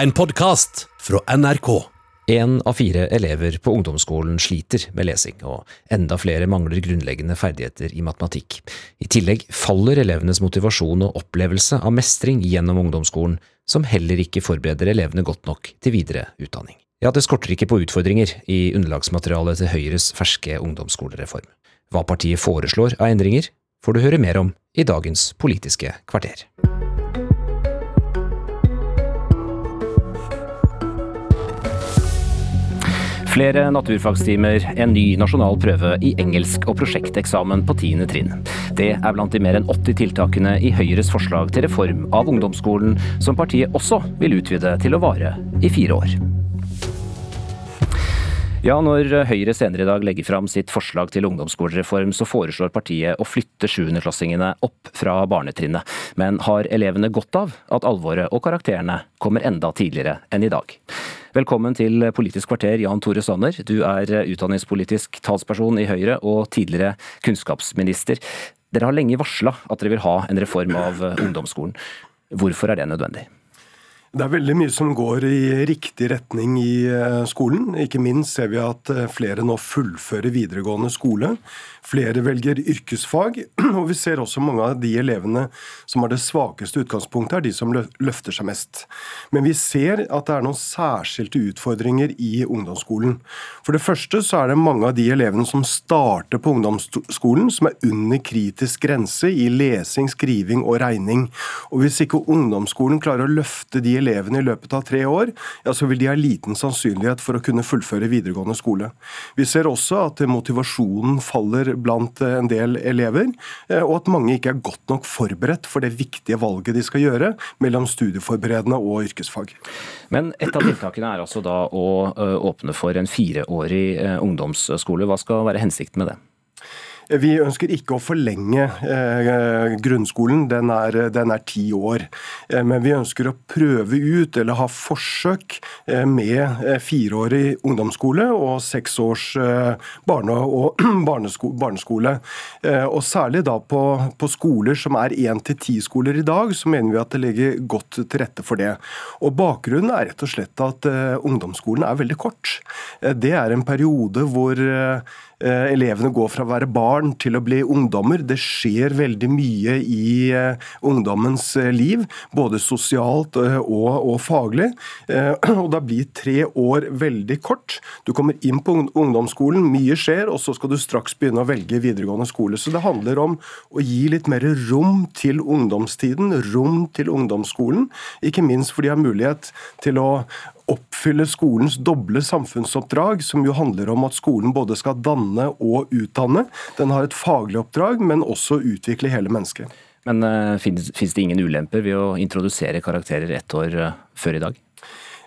En podkast fra NRK. En av fire elever på ungdomsskolen sliter med lesing, og enda flere mangler grunnleggende ferdigheter i matematikk. I tillegg faller elevenes motivasjon og opplevelse av mestring gjennom ungdomsskolen, som heller ikke forbereder elevene godt nok til videre utdanning. Ja, det skorter ikke på utfordringer i underlagsmaterialet til Høyres ferske ungdomsskolereform. Hva partiet foreslår av endringer, får du høre mer om i dagens Politiske kvarter. Flere naturfagstimer, en ny nasjonal prøve i engelsk og prosjekteksamen på 10. trinn. Det er blant de mer enn 80 tiltakene i Høyres forslag til reform av ungdomsskolen, som partiet også vil utvide til å vare i fire år. Ja, når Høyre senere i dag legger fram sitt forslag til ungdomsskolereform, så foreslår partiet å flytte sjuendeklassingene opp fra barnetrinnet. Men har elevene godt av at alvoret og karakterene kommer enda tidligere enn i dag? Velkommen til Politisk kvarter, Jan Tore Sanner. Du er utdanningspolitisk talsperson i Høyre og tidligere kunnskapsminister. Dere har lenge varsla at dere vil ha en reform av ungdomsskolen. Hvorfor er det nødvendig? Det er veldig mye som går i riktig retning i eh, skolen. Ikke minst ser vi at eh, flere nå fullfører videregående skole. Flere velger yrkesfag, og vi ser også mange av de elevene som har det svakeste utgangspunktet, er de som løfter seg mest. Men vi ser at det er noen særskilte utfordringer i ungdomsskolen. For det første så er det mange av de elevene som starter på ungdomsskolen som er under kritisk grense i lesing, skriving og regning. Og hvis ikke ungdomsskolen klarer å løfte de elevene i løpet av tre år, ja, så vil de ha liten sannsynlighet for å kunne fullføre videregående skole. Vi ser også at motivasjonen faller blant en del elever, eh, og at mange ikke er godt nok forberedt for det viktige valget de skal gjøre mellom studieforberedende og yrkesfag. Men et av tiltakene er altså da å eh, åpne for en fireårig eh, ungdomsskole. Hva skal være hensikten med det? Vi ønsker ikke å forlenge eh, grunnskolen, den er, den er, ti år. Eh, men vi ønsker å prøve ut, eller ha forsøk eh, med fireårig ungdomsskole og seks års barne- og barnesko barneskole. Og særlig da på, på skoler som er én til ti skoler i dag, så mener vi at det ligger godt til rette for det. Og Bakgrunnen er rett og slett at ungdomsskolen er veldig kort. Det er en periode hvor elevene går fra å være barn til å bli ungdommer. Det skjer veldig mye i eh, ungdommens eh, liv, både sosialt og, og faglig. Og da blir tre år veldig kort. Du kommer inn på ungdomsskolen, mye skjer, og så skal du straks begynne å velge videregående skole. Så det handler om å gi litt mer rom til ungdomstiden, rom til ungdomsskolen. Ikke minst fordi de har mulighet til å oppfylle skolens doble samfunnsoppdrag, som jo handler om at skolen både skal danne og utdanne. Den har et faglig oppdrag, men også utvikle hele mennesket. Men uh, eh, fins det ingen ulemper ved å introdusere karakterer ett år uh, før i dag?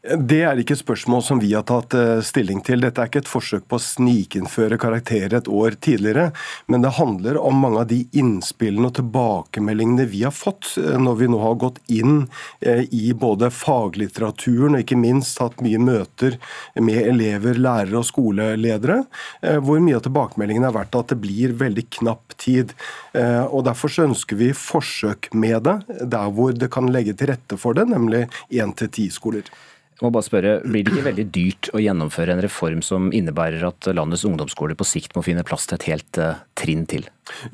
Det er ikke et spørsmål som vi har tatt eh, stilling til. Dette er ikke et forsøk på å snikinnføre karakterer et år tidligere, men det handler om mange av de innspillene og tilbakemeldingene vi har fått eh, når vi nå har gått inn eh, i både faglitteraturen og ikke minst hatt mye møter med elever, lærere og skoleledere, hvor mye av tilbakemeldingene har vært at det blir veldig knapp tid. Og Derfor så ønsker vi forsøk med det, der hvor det kan legge til rette for det, nemlig én til ti skoler. Må bare spørre, Blir det ikke veldig dyrt å gjennomføre en reform som innebærer at landets ungdomsskoler på sikt må finne plass til et helt uh, trinn til?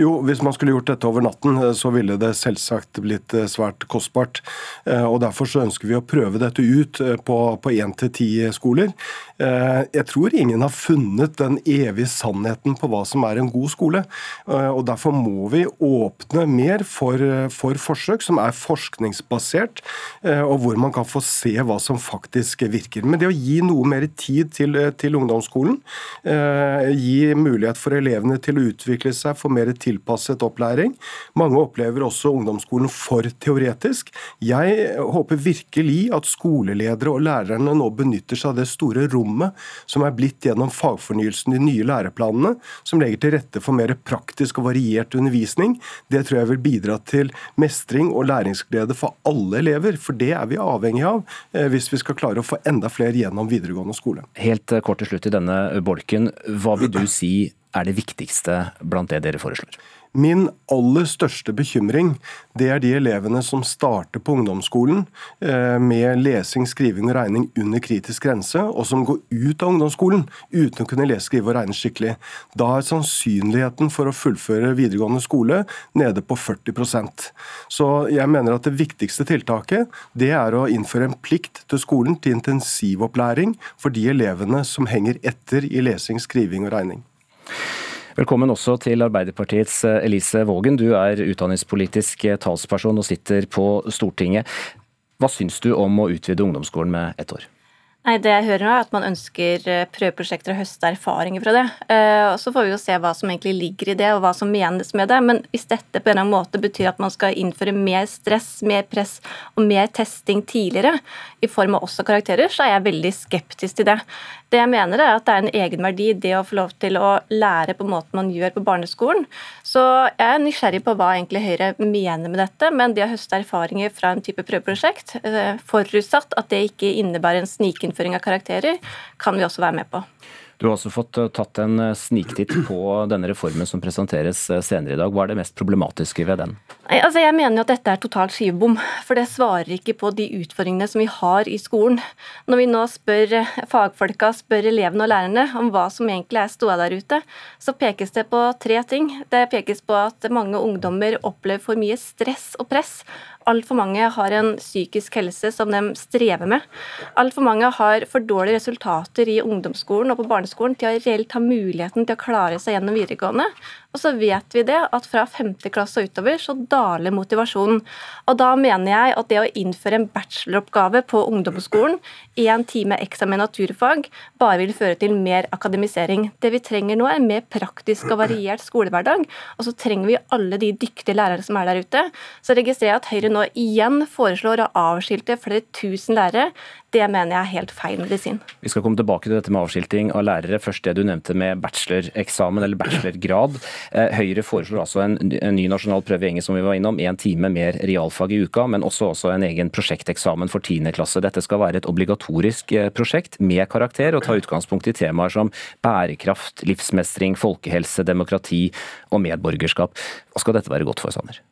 Jo, hvis man skulle gjort dette over natten, eh, så ville det selvsagt blitt eh, svært kostbart. og Derfor så ønsker vi å prøve dette ut på én til ti skoler. Jeg tror ingen har funnet den evige sannheten på hva som er en god skole. og Derfor må vi åpne mer for, for forsøk som er forskningsbasert, og hvor man kan få se hva som faktisk virker. Men det å gi noe mer tid til, til ungdomsskolen, eh, gi mulighet for elevene til å utvikle seg, få mer tilpasset opplæring. Mange opplever også ungdomsskolen for teoretisk. Jeg håper virkelig at skoleledere og lærerne nå benytter seg av det store rommet som er blitt gjennom fagfornyelsen, de nye læreplanene, som legger til rette for mer praktisk og variert undervisning. Det tror jeg vil bidra til mestring og læringsglede for alle elever, for det er vi avhengig av eh, hvis vi skal klare å få enda flere gjennom videregående skole. Helt eh, kort til slutt i denne bolken. Hva vil du si er det viktigste blant det dere foreslår? Min aller største bekymring det er de elevene som starter på ungdomsskolen eh, med lesing, skriving og regning under kritisk grense, og som går ut av ungdomsskolen uten å kunne lese, skrive og regne skikkelig. Da er sannsynligheten for å fullføre videregående skole nede på 40% Så jeg mener at det viktigste tiltaket det er å innføre en plikt til skolen til intensivopplæring for de elevene som henger etter i lesing, skriving og regning. Velkommen også til Arbeiderpartiets eh, Elise Vågen. Du er utdanningspolitisk eh, talsperson og sitter på Stortinget. Hva syns du om å utvide ungdomsskolen med ett år? Nei, Det jeg hører nå er at man ønsker eh, prøveprosjekter og høste erfaringer fra det. Eh, og Så får vi jo se hva som egentlig ligger i det, og hva som menes med det. Men hvis dette på en eller annen måte betyr at man skal innføre mer stress, mer press og mer testing tidligere, i form av også karakterer, så er jeg veldig skeptisk til det. Det jeg mener er at det er en egenverdi det å få lov til å lære på måten man gjør på barneskolen. Så jeg er nysgjerrig på hva egentlig Høyre mener med dette, men det å høste erfaringer fra en type prøveprosjekt, eh, forutsatt at det ikke innebærer en snikinnføring innføring av karakterer, kan vi også være med på. Du har også fått eh, tatt en eh, sniktitt på denne reformen som presenteres eh, senere i dag. Hva er det mest problematiske ved den? Altså jeg mener jo at dette er totalt skivebom, for det svarer ikke på de utfordringene som vi har i skolen. Når vi nå spør fagfolka, spør elevene og lærerne om hva som egentlig er ståa der ute, så pekes det på tre ting. Det pekes på at mange ungdommer opplever for mye stress og press altfor mange har en psykisk helse som de strever med. Altfor mange har for dårlige resultater i ungdomsskolen og på barneskolen til å reelt ha muligheten til å klare seg gjennom videregående. Og så vet vi det at fra femte klasse og utover så daler motivasjonen. Og da mener jeg at det å innføre en bacheloroppgave på ungdomsskolen, én time ekstra med naturfag, bare vil føre til mer akademisering. Det vi trenger nå er en mer praktisk og variert skolehverdag. Og så trenger vi alle de dyktige lærere som er der ute. Så registrerer jeg at Høyre nå igjen foreslår å avskilte flere tusen lærere. Det mener jeg er helt feil medisin. Vi skal komme tilbake til dette med avskilting av lærere. Først det du nevnte med bacheloreksamen eller bachelorgrad. Eh, Høyre foreslår altså en, ny nasjonal prøve i engelsk som vi var innom, én time mer realfag i uka, men også, også en egen prosjekteksamen for 10. klasse. Dette skal være et obligatorisk eh, prosjekt med karakter og ta utgangspunkt i temaer som bærekraft, livsmestring, folkehelse, demokrati og medborgerskap. Hva skal dette være godt for, Sanner?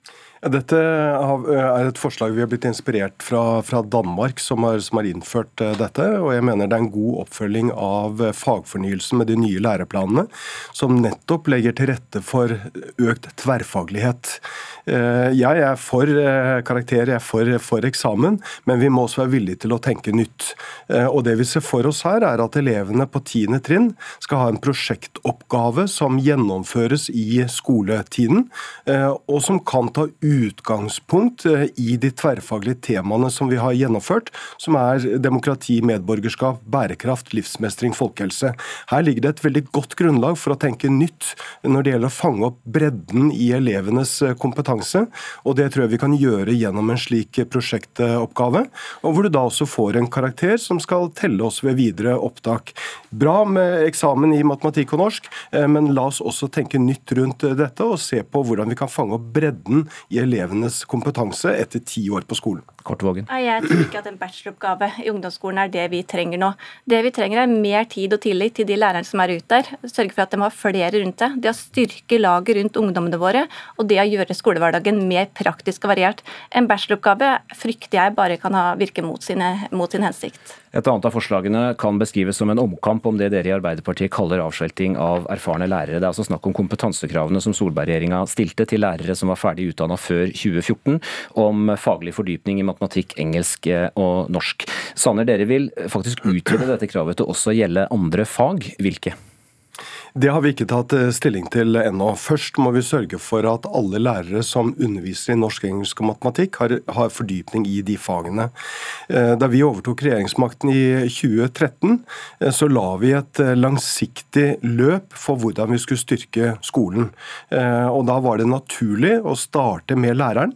Dette er et forslag vi har blitt inspirert fra, fra Danmark, som har, som har, innført dette. og jeg mener Det er en god oppfølging av fagfornyelsen med de nye læreplanene, som nettopp legger til rette for økt tverrfaglighet. Eh, jeg er for eh, karakter, jeg er for, for eksamen, men vi må også være villige til å tenke nytt. Eh, og Det vi ser for oss her, er at elevene på 10. trinn skal ha en prosjektoppgave som gjennomføres i skoletiden, og som kan ta utgangspunkt i de tverrfaglige temaene som vi har gjennomført, som er demokrati, medborgerskap, bærekraft, livsmestring, folkehelse. Her ligger det et veldig godt grunnlag for å tenke nytt når det gjelder å fange opp bredden i elevenes kompetanse kompetanse. og Det tror jeg vi kan gjøre gjennom en slik prosjektoppgave. og Hvor du da også får en karakter som skal telle oss ved videre opptak. Bra med eksamen i matematikk og norsk, eh, men la oss også tenke nytt rundt dette og se på hvordan vi kan fange opp bredden i elevenes kompetanse etter ti år på skolen. Kortvågen. Jeg tror ikke at en bacheloroppgave i ungdomsskolen er det vi trenger nå. Det vi trenger er mer tid og tillit til de lærerne som er ute der. Sørge for at de har flere rundt det. Det å styrke laget rundt ungdommene våre, og det å gjøre skolehverdagen mer praktisk og variert. En bacheloroppgave frykter jeg bare kan ha, virke mot, sine, mot sin hensikt. Et annet av forslagene kan beskrives som en omkamp om det dere i Arbeiderpartiet kaller avskjelting av erfarne lærere. Det er altså snakk om kompetansekravene som Solberg-regjeringa stilte til lærere som var ferdig utdanna før 2014, om faglig fordypning i matematikk, engelsk eh, og norsk. Sanner, dere vil faktisk utvide dette kravet til også gjelde andre fag. Hvilke? Det har vi ikke tatt eh, stilling til ennå. Først må vi sørge for at alle lærere som underviser i norsk, engelsk og matematikk, har, har fordypning i de fagene. Eh, da vi overtok regjeringsmakten i 2013, eh, så la vi et langsiktig løp for hvordan vi skulle styrke skolen. Og Da var det naturlig å starte med læreren,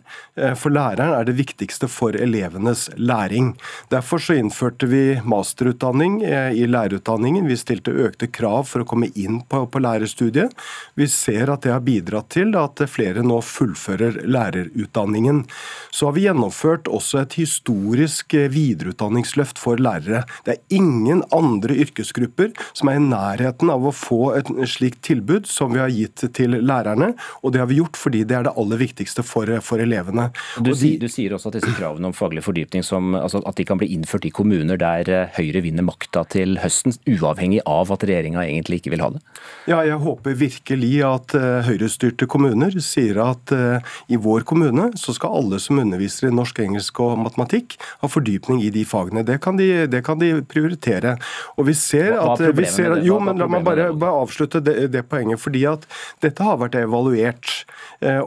for læreren er det viktigste for elevenes læring. Derfor så innførte vi masterutdanning i lærerutdanningen. Vi stilte økte krav for å komme inn på, på lærerstudiet. Vi ser at det har bidratt til at flere nå fullfører lærerutdanningen. Så har vi gjennomført også et historisk videreutdanningsløft for lærere. Det er ingen andre yrkesgrupper som er i nærheten av å få et slikt tilbud som vi har gitt til lærerne, og det har vi gjort fordi det er det aller viktigste for, for elevene. Du, de, du, sier også at disse kravene om faglig fordypning som, altså at de kan bli innført i kommuner der eh, Høyre vinner makta til høsten, uavhengig av at regjeringa egentlig ikke vil ha det? Ja, jeg håper virkelig at uh, høyrestyrte kommuner sier at uh, i vår kommune så skal alle som underviser i norsk, engelsk og matematikk ha fordypning i de fagene. Det kan de, det kan de prioritere. Og vi ser hva, at, vi ser at Jo, men la meg bare, bare avslutte det, det, poenget. fordi at dette har vært evaluert.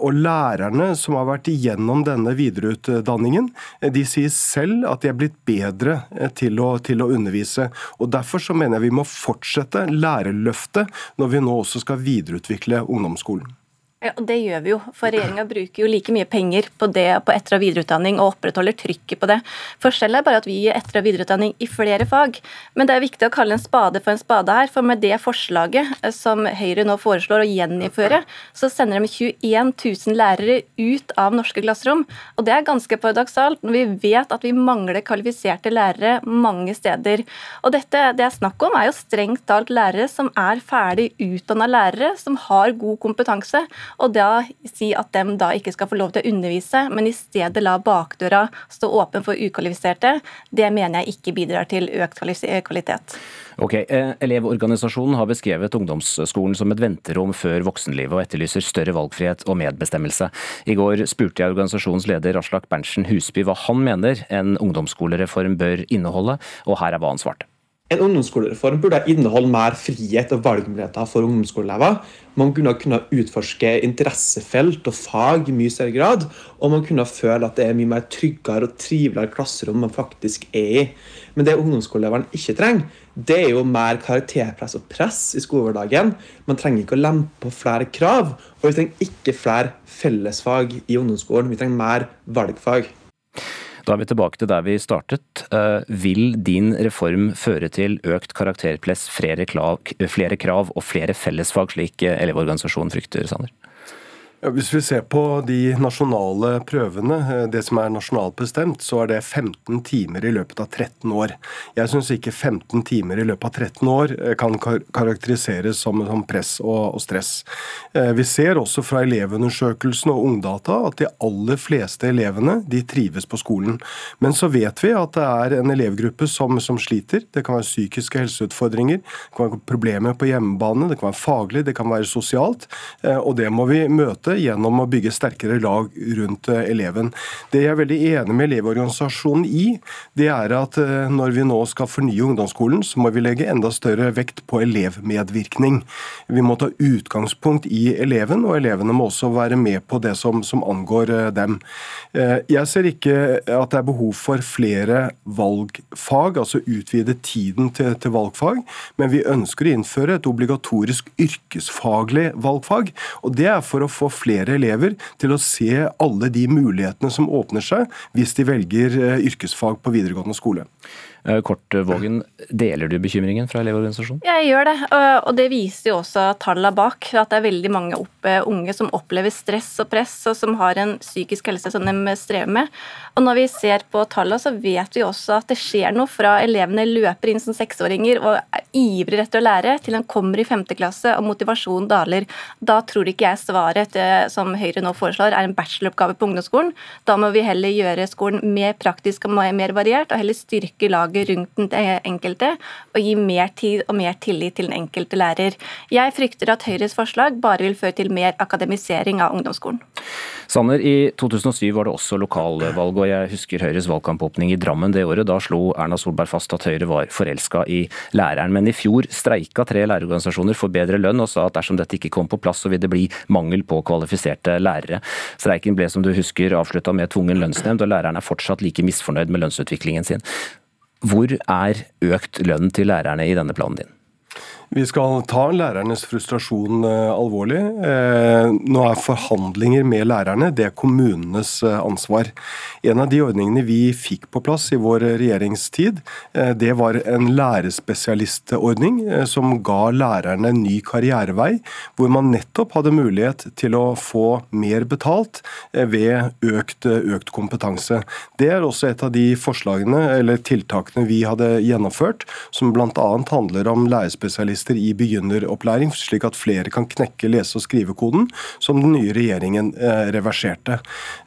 Og lærerne som har vært igjennom denne videreutdanningen, de sier selv at de er blitt bedre til å, til å undervise. Og Derfor så mener jeg vi må fortsette lærerløftet når vi nå også skal videreutvikle ungdomsskolen. Ja, og Det gjør vi jo, for regjeringa bruker jo like mye penger på det på etter- og videreutdanning og opprettholder trykket på det. Forskjellen er bare at vi gir etter- og videreutdanning i flere fag. Men det er viktig å kalle en spade for en spade her, for med det forslaget eh, som Høyre nå foreslår å gjeninnføre, så sender de 21 000 lærere ut av norske klasserom. Og det er ganske paradoksalt når vi vet at vi mangler kvalifiserte lærere mange steder. Og dette det er snakk om, er jo strengt talt lærere som er ferdig utdanna lærere, som har god kompetanse og da si at de da ikke skal få lov til å undervise, men i stedet la bakdøra stå åpen for ukvalifiserte, det mener jeg ikke bidrar til økt kvalitet. Ok, eh, Elevorganisasjonen har beskrevet ungdomsskolen som et venterom før voksenlivet, og etterlyser større valgfrihet og medbestemmelse. I går spurte jeg organisasjonens leder Aslak Berntsen Husby hva han mener en ungdomsskolereform bør inneholde, og her er hva han svarte. En ungdomsskolereform burde inneholde mer frihet og valgmuligheter for ungdomsskoleelever. Man kunne kunne utforske interessefelt og fag i mye større grad. Og man kunne føle at det er mye mer tryggere og triveligere klasserom man faktisk er i. Men det ungdomsskoleeleverne ikke trenger, det er jo mer karakterpress og press i skolehverdagen. Man trenger ikke å lempe på flere krav, og vi trenger ikke flere fellesfag i ungdomsskolen. Vi trenger mer valgfag. Da er vi tilbake til der vi startet. Eh, vil din reform føre til økt karakterpress, flere, krav og flere fellesfag, slik Elevorganisasjonen frykter, Sander? Hvis vi ser på de nasjonale prøvene, eh, det som er nasjonalt bestemt, så er det 15 timer i løpet av 13 år. Jeg syns ikke 15 timer i løpet av 13 år eh, kan karakteriseres som, press og, stress. Eh, vi ser også fra Elevundersøkelsen og Ungdata at de aller fleste elevene de trives på skolen. Men så vet vi at det er en elevgruppe som, som sliter. Det kan være psykiske helseutfordringer, det kan være problemer på hjemmebane, det kan være faglig, det kan være sosialt. Og det må vi møte dette gjennom å bygge sterkere lag rundt eh, eleven. Det jeg er veldig enig med Elevorganisasjonen i, det er at eh, når vi nå skal fornye ungdomsskolen, så må vi legge enda større vekt på elevmedvirkning. Vi må ta utgangspunkt i eleven, og elevene må også være med på det som, som angår eh, dem. Jeg ser ikke at det er behov for flere valgfag, altså utvide tiden til, til valgfag, men vi ønsker å innføre et obligatorisk yrkesfaglig valgfag. og Det er for å få flere elever til å se alle de mulighetene som åpner seg hvis de velger eh, yrkesfag på videregående skole. Eh, Kortvågen, deler du bekymringen fra Elevorganisasjonen? Jeg gjør det, og det viser jo også tallene bak. At det er veldig mange unge som opplever stress og press, og som har en psykisk helse som de strever med. Og når vi ser på tallene, så vet vi også at det skjer noe fra elevene løper inn som seksåringer og er ivrer etter å lære, til de kommer i femte klasse og motivasjonen daler. Da tror ikke jeg svaret som Høyre nå foreslår, er en bacheloroppgave på ungdomsskolen. Da må vi heller gjøre skolen mer praktisk og mer variert, og heller styrke laget laget rundt den enkelte og gi mer tid og mer tillit til den enkelte lærer. Jeg frykter at Høyres forslag bare vil føre til mer akademisering av ungdomsskolen. Sanner, i 2007 var det også lokalvalg, og jeg husker Høyres valgkampåpning i Drammen det året. Da slo Erna Solberg fast at Høyre var forelska i læreren. Men i fjor streika tre lærerorganisasjoner for bedre lønn, og sa at dersom dette ikke kom på plass, så vil det bli mangel på kvalifiserte lærere. Streiken ble som du husker avslutta med tvungen lønnsnemnd, og læreren er fortsatt like misfornøyd med lønnsutviklingen sin. Hvor er økt lønn til lærerne i denne planen din? Vi skal ta lærernes frustrasjon eh, alvorlig. Eh, nå er forhandlinger med lærerne det er kommunenes eh, ansvar. En av de ordningene vi fikk på plass i vår regjeringstid, det var en lærerspesialistordning som ga lærerne ny karrierevei, hvor man nettopp hadde mulighet til å få mer betalt ved økt, økt kompetanse. Det er også et av de forslagene eller tiltakene vi hadde gjennomført, som bl.a. handler om lærerspesialister spesialister i begynneropplæring, slik at flere kan knekke lese- og skrivekoden, som den nye regjeringen eh, reverserte.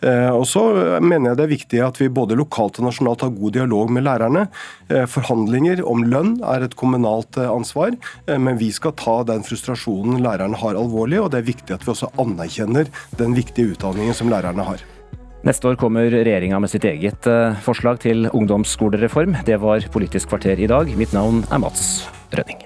Eh, og så mener jeg det er viktig at vi både lokalt og nasjonalt har god dialog med lærerne. Eh, forhandlinger om lønn er et kommunalt ansvar, men vi skal ta den frustrasjonen lærerne har alvorlig, og det er viktig at vi også anerkjenner den viktige utdanningen som lærerne har. Neste år kommer regjeringa med sitt eget forslag til ungdomsskolereform. Det var Politisk kvarter i dag. Mitt navn er Mats Rønning.